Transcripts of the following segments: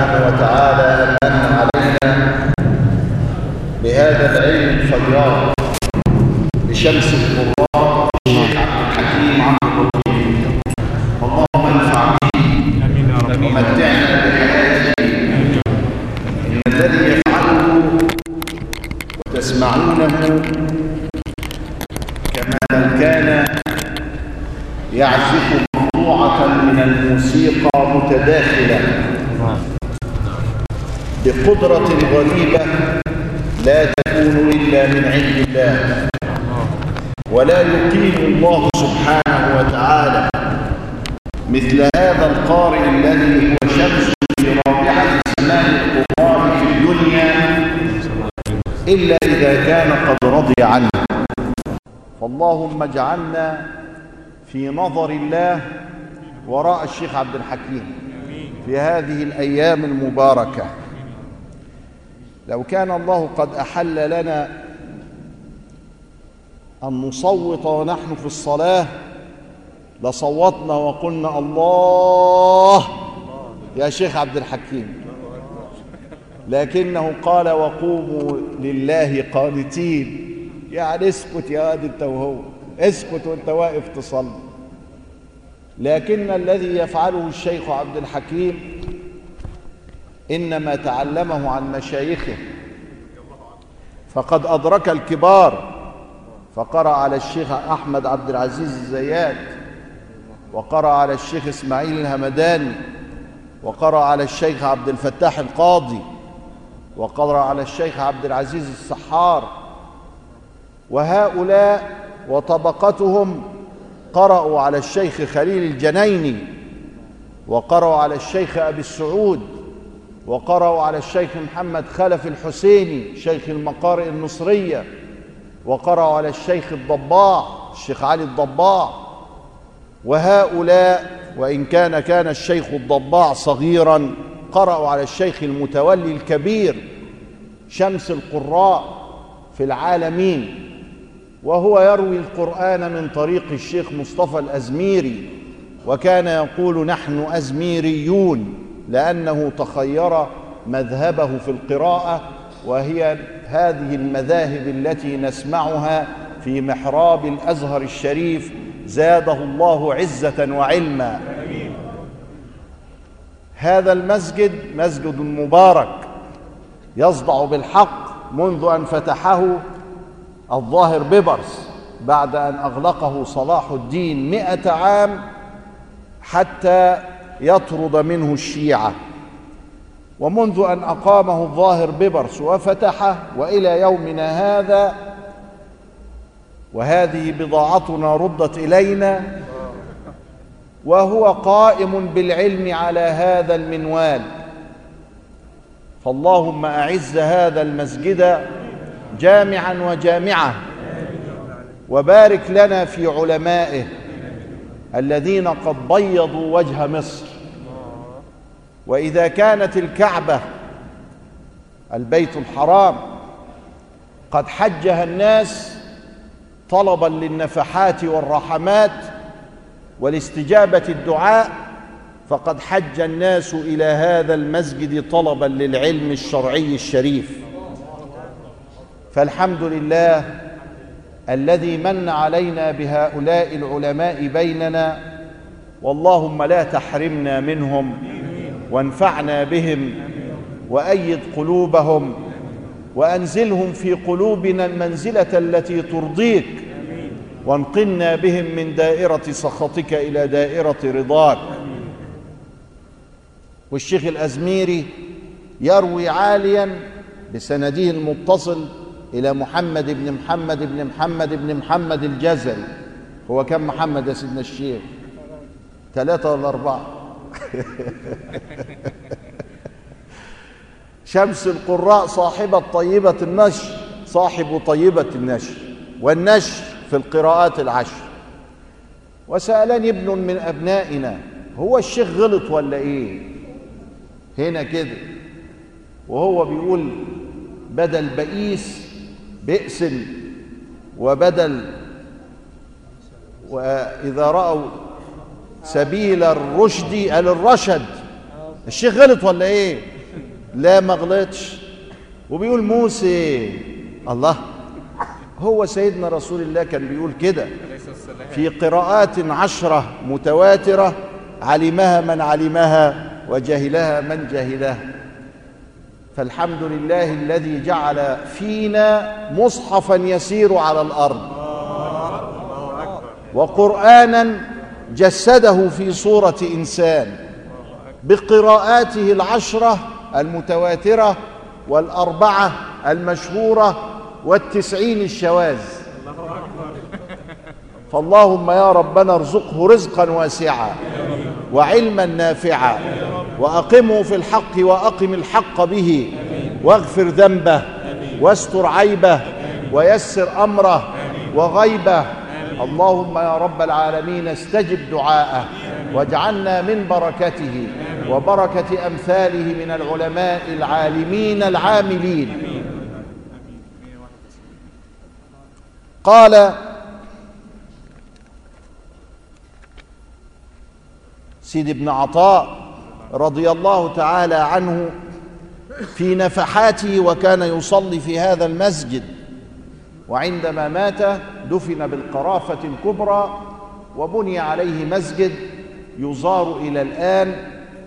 سبحانه وتعالى أن من علينا بهذا العلم الفياض بشمس القرآن الشيخ عبد الحكيم عبد اللطيف اللهم انفع به ومتعنا بحياته إن الذي يفعله وتسمعونه كما لو كان يعزف مقطوعة من الموسيقى متداخلة بقدرة غريبة لا تكون إلا من عند الله. ولا يقيم الله سبحانه وتعالى مثل هذا القارئ الذي هو شمس في رابعة سماء القرآن في الدنيا إلا إذا كان قد رضي عنه. فاللهم اجعلنا في نظر الله وراء الشيخ عبد الحكيم في هذه الأيام المباركة. لو كان الله قد أحل لنا أن نصوت ونحن في الصلاة لصوتنا وقلنا الله. يا شيخ عبد الحكيم. لكنه قال وقوموا لله قانتين. يعني اسكت يا واد انت وهو. اسكت وانت واقف تصلي. لكن الذي يفعله الشيخ عبد الحكيم إنما تعلمه عن مشايخه. فقد أدرك الكبار فقرأ على الشيخ أحمد عبد العزيز الزيات وقرأ على الشيخ إسماعيل الهمداني وقرأ على الشيخ عبد الفتاح القاضي وقرأ على الشيخ عبد العزيز السحار. وهؤلاء وطبقتهم قرأوا على الشيخ خليل الجنيني وقرأوا على الشيخ أبي السعود وقرأوا على الشيخ محمد خلف الحسيني شيخ المقارئ النصرية. وقرأوا على الشيخ الضباع الشيخ علي الضباع وهؤلاء وإن كان كان الشيخ الضباع صغيرا قرأوا على الشيخ المتولي الكبير شمس القراء في العالمين. وهو يروي القرآن من طريق الشيخ مصطفى الأزميري. وكان يقول نحن أزميريون. لأنه تخير مذهبه في القراءة وهي هذه المذاهب التي نسمعها في محراب الأزهر الشريف زاده الله عزة وعلما. هذا المسجد مسجد مبارك يصدع بالحق منذ أن فتحه الظاهر بيبرس بعد أن أغلقه صلاح الدين مئة عام حتى يطرد منه الشيعة. ومنذ أن أقامه الظاهر بيبرس وفتحه وإلى يومنا هذا وهذه بضاعتنا ردت إلينا وهو قائم بالعلم على هذا المنوال. فاللهم أعز هذا المسجد جامعا وجامعة وبارك لنا في علمائه الذين قد بيضوا وجه مصر. وإذا كانت الكعبة البيت الحرام قد حجها الناس طلبا للنفحات والرحمات ولاستجابة الدعاء فقد حج الناس إلى هذا المسجد طلبا للعلم الشرعي الشريف. فالحمد لله الذي من علينا بهؤلاء العلماء بيننا واللهم لا تحرمنا منهم. وانفعنا بهم وأيد قلوبهم وأنزلهم في قلوبنا المنزلة التي ترضيك وانقلنا بهم من دائرة سخطك إلى دائرة رضاك. والشيخ الأزميري يروي عاليا بسنده المتصل إلى محمد بن محمد بن محمد بن محمد الجزري. هو كم محمد يا سيدنا الشيخ؟ ثلاثة ولا أربعة؟ شمس القراء صاحبة طيبة النشر صاحب طيبة النشر والنشر في القراءات العشر. وسألني ابن من أبنائنا هو الشيخ غلط ولا إيه؟ هنا كده. وهو بيقول بدل بئيس بئس وبدل وإذا رأوا سبيل الرشد قال الرشد الشيخ غلط ولا إيه؟ لا ما غلطش. وبيقول موسى الله هو سيدنا رسول الله كان بيقول كده. في قراءات عشرة متواترة علمها من علمها وجهلها من جهلها. فالحمد لله الذي جعل فينا مصحفا يسير على الأرض. وقرآنا جسده في صورة إنسان بقراءاته العشرة المتواترة والأربعة المشهورة والتسعين الشواذ. فاللهم يا ربنا ارزقه رزقا واسعا وعلما نافعا وأقمه في الحق وأقم الحق به واغفر ذنبه واستر عيبه ويسر أمره وغيبه اللهم يا رب العالمين استجب دعاءه واجعلنا من بركته وبركة أمثاله من العلماء العالمين العاملين. قال سيد ابن عطاء رضي الله تعالى عنه في نفحاته وكان يصلي في هذا المسجد. وعندما مات دفن بالقرافة الكبرى وبني عليه مسجد يزار إلى الآن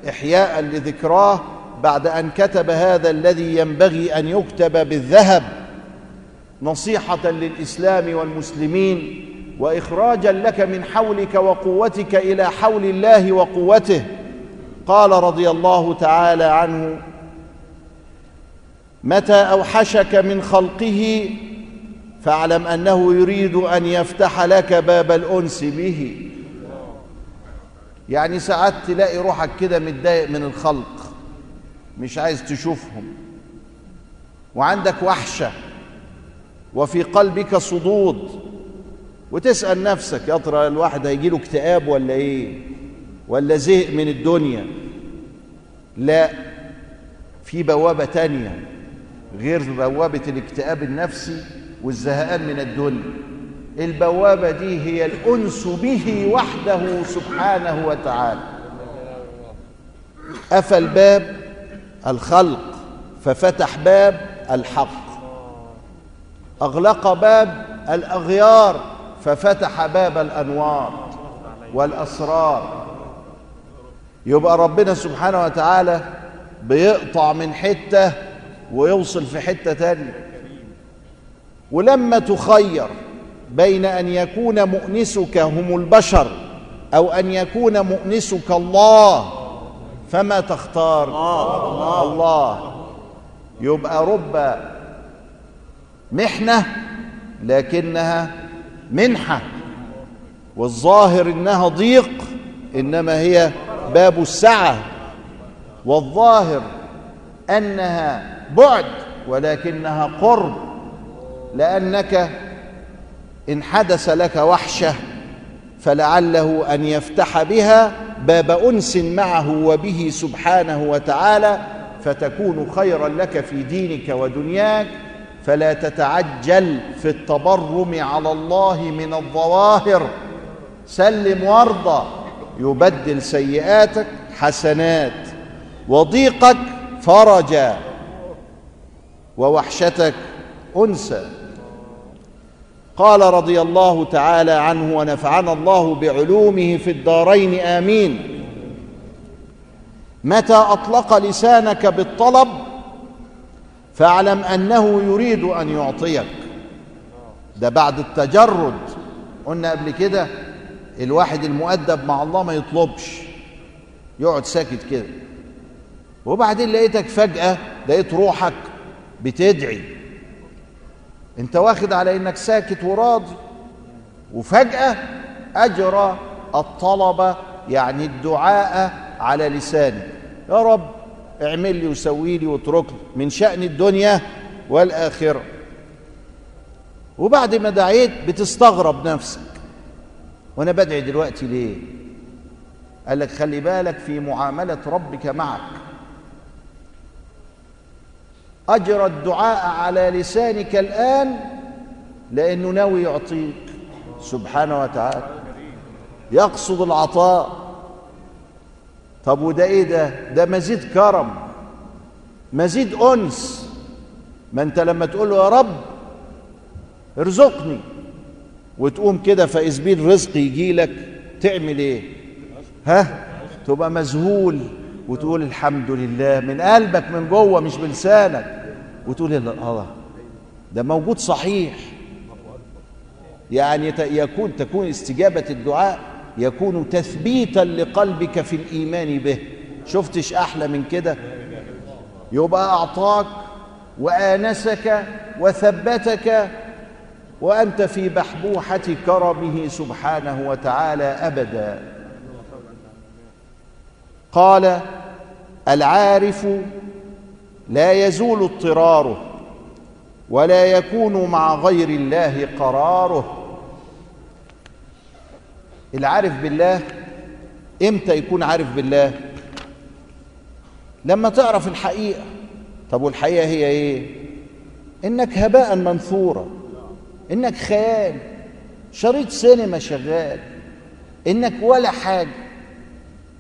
إحياء لذكراه بعد أن كتب هذا الذي ينبغي أن يكتب بالذهب نصيحة للإسلام والمسلمين وإخراجا لك من حولك وقوتك إلى حول الله وقوته. قال رضي الله تعالى عنه متى أوحشك من خلقه فاعلم أنه يريد أن يفتح لك باب الأنس به. يعني ساعات تلاقي روحك كده متضايق من الخلق مش عايز تشوفهم. وعندك وحشة وفي قلبك صدود. وتسأل نفسك يا ترى الواحد هيجيله اكتئاب ولا إيه؟ ولا زهق من الدنيا؟ لا في بوابة تانية غير بوابة الاكتئاب النفسي. والزهقان من الدنيا. البوابة دي هي الأنس به وحده سبحانه وتعالى. أفى الباب الخلق ففتح باب الحق. أغلق باب الأغيار ففتح باب الأنوار والأسرار. يبقى ربنا سبحانه وتعالى بيقطع من حتة ويوصل في حتة تانية. ولما تخير بين أن يكون مؤنسك هم البشر أو أن يكون مؤنسك الله فما تختار الله, الله. يبقى رب محنة لكنها منحة والظاهر إنها ضيق إنما هي باب السعة والظاهر أنها بعد ولكنها قرب لأنك إن حدث لك وحشة فلعله أن يفتح بها باب أنس معه وبه سبحانه وتعالى فتكون خيرا لك في دينك ودنياك فلا تتعجل في التبرم على الله من الظواهر. سلم وارضى يبدل سيئاتك حسنات. وضيقك فرجا ووحشتك انسى قال رضي الله تعالى عنه ونفعنا الله بعلومه في الدارين آمين. متى أطلق لسانك بالطلب؟ فاعلم أنه يريد أن يعطيك. ده بعد التجرد. قلنا قبل كده الواحد المؤدب مع الله ما يطلبش. يقعد ساكت كده. وبعدين لقيتك فجأة لقيت روحك بتدعي. انت واخد على انك ساكت وراضي وفجأة أجرى الطلب يعني الدعاء على لسانك. يا رب اعمل لي وسوي لي واترك لي من شأن الدنيا والآخرة. وبعد ما دعيت بتستغرب نفسك. وأنا بدعي دلوقتي ليه؟ قال لك خلي بالك في معاملة ربك معك. أجرى الدعاء على لسانك الآن لأنه ناوي يعطيك. سبحانه وتعالى. يقصد العطاء. طب وده إيه ده؟ ده مزيد كرم. مزيد أنس. ما أنت لما تقول له يا رب ارزقني. وتقوم كده فإذ رزق يجي لك تعمل إيه؟ ها؟ تبقى مذهول. وتقول الحمد لله من قلبك من جوه مش بلسانك وتقول الله ده موجود صحيح. يعني يكون تكون استجابة الدعاء يكون تثبيتا لقلبك في الإيمان به. شفتش أحلى من كده؟ يبقى أعطاك وآنسك وثبتك وأنت في بحبوحة كرمه سبحانه وتعالى أبدا. قال العارف لا يزول اضطراره ولا يكون مع غير الله قراره. العارف بالله إمتى يكون عارف بالله؟ لما تعرف الحقيقة. طب والحقيقة هي إيه؟ إنك هباء منثورا. إنك خيال. شريط سينما شغال. إنك ولا حاجة.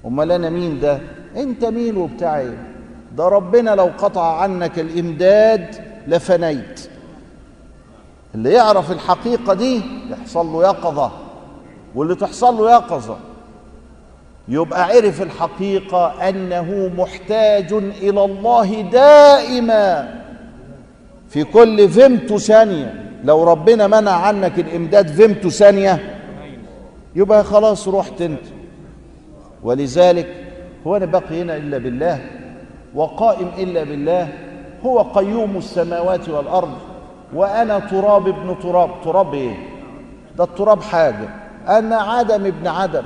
أمال أنا مين ده؟ أنت مين وبتاع إيه ده ربنا لو قطع عنك الإمداد لفنيت. اللي يعرف الحقيقة دي يحصل له يقظة واللي تحصل له يقظة يبقى عرف الحقيقة أنه محتاج إلى الله دائما في كل فيمتو ثانية. لو ربنا منع عنك الإمداد فيمتو ثانية يبقى خلاص رحت أنت. ولذلك هو أنا باقي هنا إلا بالله وقائم إلا بالله هو قيوم السماوات والأرض وأنا تراب ابن تراب تراب إيه؟ ده التراب حاجة أنا عدم ابن عدم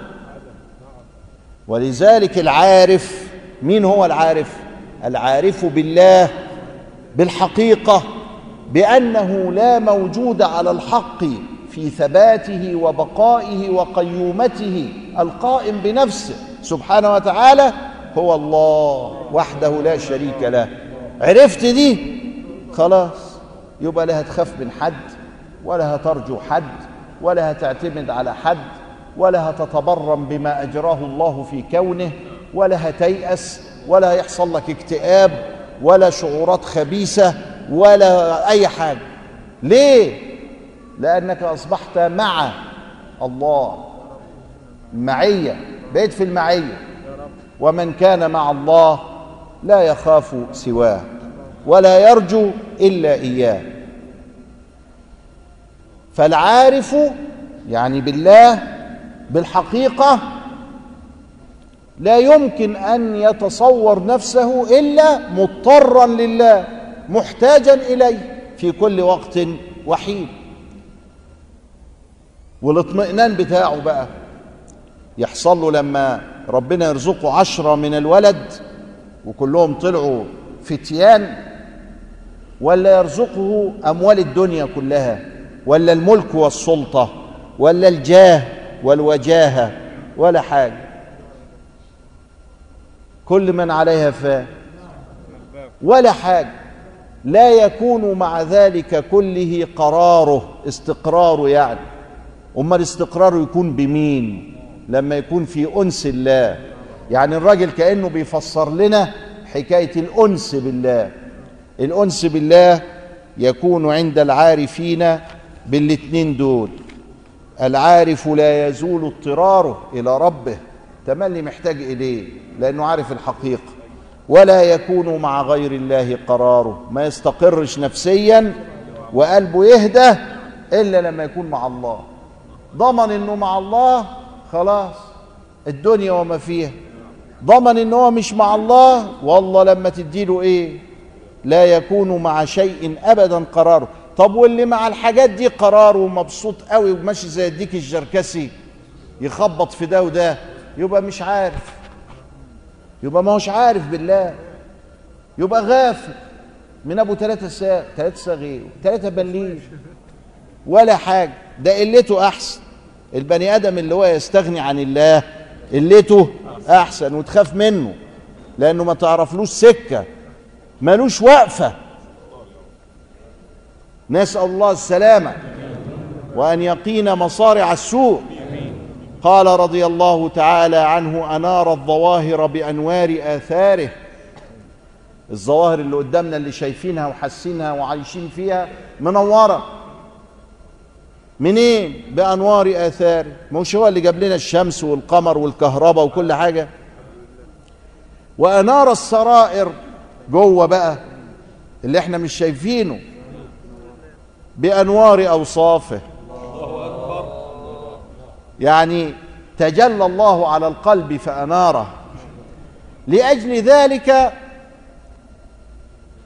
ولذلك العارف مين هو العارف؟ العارف بالله بالحقيقة بأنه لا موجود على الحق في ثباته وبقائه وقيومته القائم بنفسه سبحانه وتعالى هو الله وحده لا شريك له. عرفت دي؟ خلاص. يبقى لا هتخاف من حد ولا هترجو حد ولا هتعتمد على حد ولا هتتبرم بما أجراه الله في كونه ولا هتيأس ولا هيحصل لك اكتئاب ولا شعورات خبيثة ولا أي حاجة. ليه؟ لأنك أصبحت مع الله المعيه بقيت في المعية. ومن كان مع الله لا يخاف سواه ولا يرجو إلا إياه. فالعارف يعني بالله بالحقيقة لا يمكن أن يتصور نفسه إلا مضطرا لله محتاجا إليه في كل وقت وحيد والاطمئنان بتاعه بقى. يحصل له لما ربنا يرزقه عشرة من الولد وكلهم طلعوا فتيان ولا يرزقه أموال الدنيا كلها ولا الملك والسلطة ولا الجاه والوجاهة ولا حاجة. كل من عليها فان ولا حاجة. لا يكون مع ذلك كله قراره استقراره يعني. أمال استقراره يكون بمين؟ لما يكون في أنس الله. يعني الراجل كأنه بيفسر لنا حكاية الأنس بالله. الأنس بالله يكون عند العارفين بالاتنين دول. العارف لا يزول اضطراره إلى ربه. تملي محتاج إليه لأنه عارف الحقيقة. ولا يكون مع غير الله قراره. ما يستقرش نفسيا وقلبه يهدى إلا لما يكون مع الله. ضمن إنه مع الله خلاص الدنيا وما فيها. ضمن إن هو مش مع الله والله لما تديله إيه؟ لا يكون مع شيء ابدا قراره. طب واللي مع الحاجات دي قراره ومبسوط قوي وماشي زي الديك الجركسي يخبط في ده وده يبقى مش عارف. يبقى ما هوش عارف بالله. يبقى غافل. من أبو ثلاثة ساغ ثلاثة ساغ إيه ثلاثة بليل ولا حاجة. ده قلته أحسن. البني آدم اللي هو يستغني عن الله قلته أحسن وتخاف منه لأنه ما تعرفلوش سكة ملوش وقفة. نسأل الله السلامة وأن يقينا مصارع السوء. قال رضي الله تعالى عنه أنار الظواهر بأنوار آثاره. الظواهر اللي قدامنا اللي شايفينها وحاسينها وعايشين فيها منورة. منين؟ بأنوار اثاره مش هو اللي جاب لنا الشمس والقمر والكهرباء وكل حاجة؟ وأنار السرائر جوه بقى اللي إحنا مش شايفينه بأنوار أوصافه. يعني تجلى الله على القلب فأناره. لأجل ذلك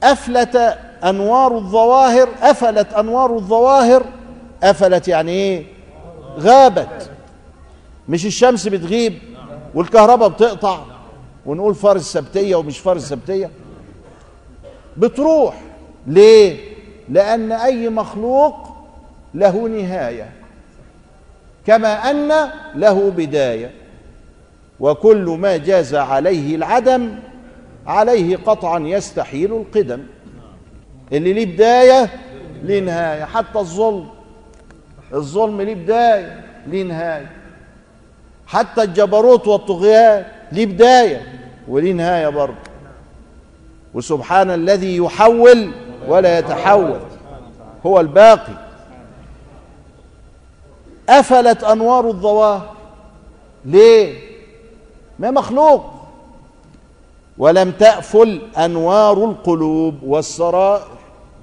أفلت أنوار الظواهر أفلت أنوار الظواهر افلت يعني إيه؟ غابت. مش الشمس بتغيب والكهرباء بتقطع ونقول فارس سبتية ومش فارس سبتية؟ بتروح. ليه؟ لأن أي مخلوق له نهاية. كما أن له بداية. وكل ما جاز عليه العدم عليه قطعا يستحيل القدم. اللي ليه بداية ليه نهاية. حتى الظلم. الظلم ليه بداية؟ ليه نهاية؟ حتى الجبروت والطغيان ليه بداية؟ وليه نهاية برضه. وسبحان الذي يحول ولا يتحول. هو الباقي. أفلت أنوار الظواهر. ليه؟ ما مخلوق. ولم تأفل أنوار القلوب والسرائر.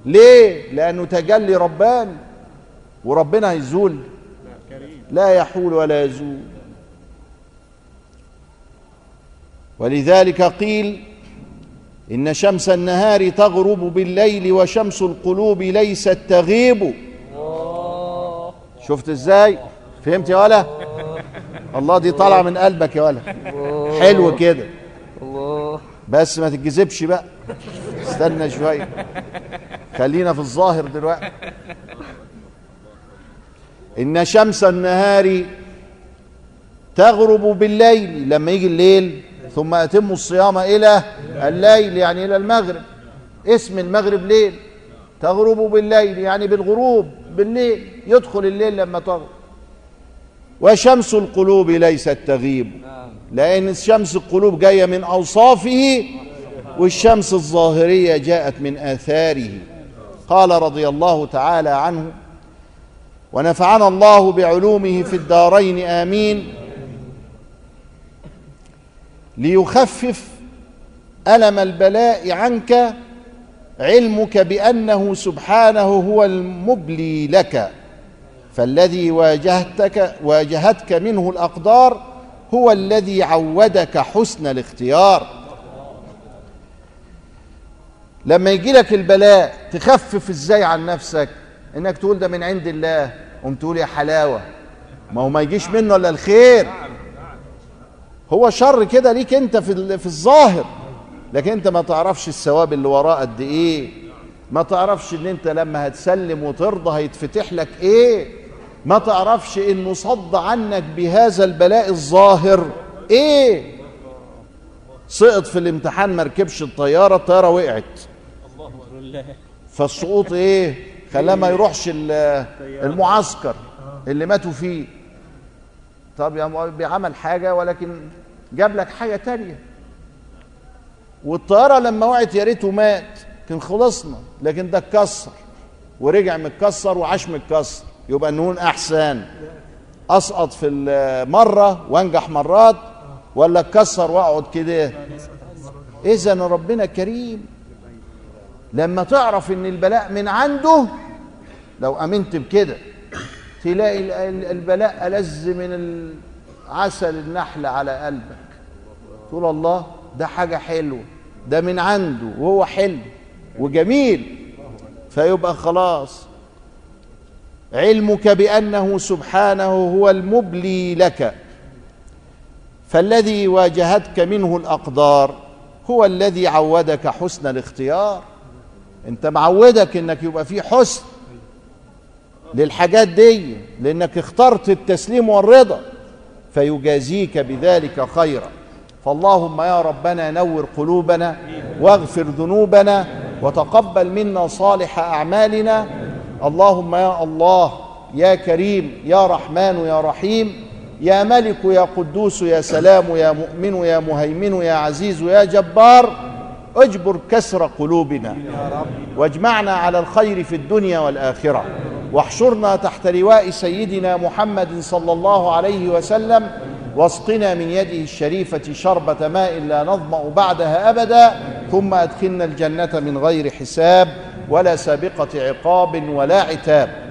ليه؟ لأنه تجلي رباني. وربنا هيزول لا يحول ولا يزول. ولذلك قيل إن شمس النهار تغرب بالليل وشمس القلوب ليست تغيب. شفت إزاي؟ فهمت يا ولا؟ الله دي طالعة من قلبك يا ولا. حلو كده. بس ما تتجذبش بقى. استنى شوية. خلينا في الظاهر دلوقتي. إن شمس النهار تغرب بالليل لما يجي الليل ثم اتموا الصيام إلى الليل يعني إلى المغرب. اسم المغرب ليل. تغرب بالليل يعني بالغروب بالليل. يدخل الليل لما تغرب. وشمس القلوب ليست تغيب. لأن شمس القلوب جاية من أوصافه والشمس الظاهرية جاءت من آثاره. قال رضي الله تعالى عنه ونفعنا الله بعلومه في الدارين آمين. ليخفف ألم البلاء عنك علمك بأنه سبحانه هو المبلي لك. فالذي واجهتك واجهتك منه الأقدار هو الذي عودك حسن الاختيار. لما يجي لك البلاء تخفف إزاي عن نفسك؟ إنك تقول ده من عند الله قوم تقول يا حلاوة. ما هو ما يجيش منه إلا الخير. هو شر كده ليك أنت في في الظاهر. لكن أنت ما تعرفش الثواب اللي وراه قد إيه. ما تعرفش إن أنت لما هتسلم وترضى هيتفتح لك إيه. ما تعرفش انه صد عنك بهذا البلاء الظاهر إيه. سقط في الامتحان ما ركبش الطيارة الطيارة وقعت. فالسقوط إيه؟ خلاه ما يروحش ال- المعسكر اللي ماتوا فيه. طب يا بيعمل حاجة ولكن جاب لك حاجة تانية. والطيارة لما وقعت يا ريته مات كان خلصنا لكن ده اتكسر. ورجع متكسر وعاش متكسر. يبقى نقول أحسن. أسقط في المرة وأنجح مرات ولا اتكسر وأقعد كده؟ اذا ربنا كريم. لما تعرف إن البلاء من عنده لو آمنت بكده تلاقي ال- ال- البلاء ألذ من عسل النحل على قلبك. تقول الله ده حاجة حلوة ده من عنده وهو حلو وجميل. فيبقى خلاص. علمك بأنه سبحانه هو المبلي لك. فالذي واجهتك منه الأقدار هو الذي عودك حسن الاختيار. انت معودك انك يبقى في حسن للحاجات دي لانك اخترت التسليم والرضا فيجازيك بذلك خيرا. فاللهم يا ربنا نور قلوبنا واغفر ذنوبنا وتقبل منا صالح أعمالنا. اللهم يا الله يا كريم يا رحمن يا رحيم يا ملك يا قدوس يا سلام يا مؤمن يا مهيمن يا عزيز يا جبار. اجبر كسر قلوبنا واجمعنا على الخير في الدنيا والآخرة. واحشرنا تحت لواء سيدنا محمد صلى الله عليه وسلم واسقنا من يده الشريفة شربة ماء لا نظمأ بعدها أبدا ثم أدخلنا الجنة من غير حساب ولا سابقة عقاب ولا عتاب.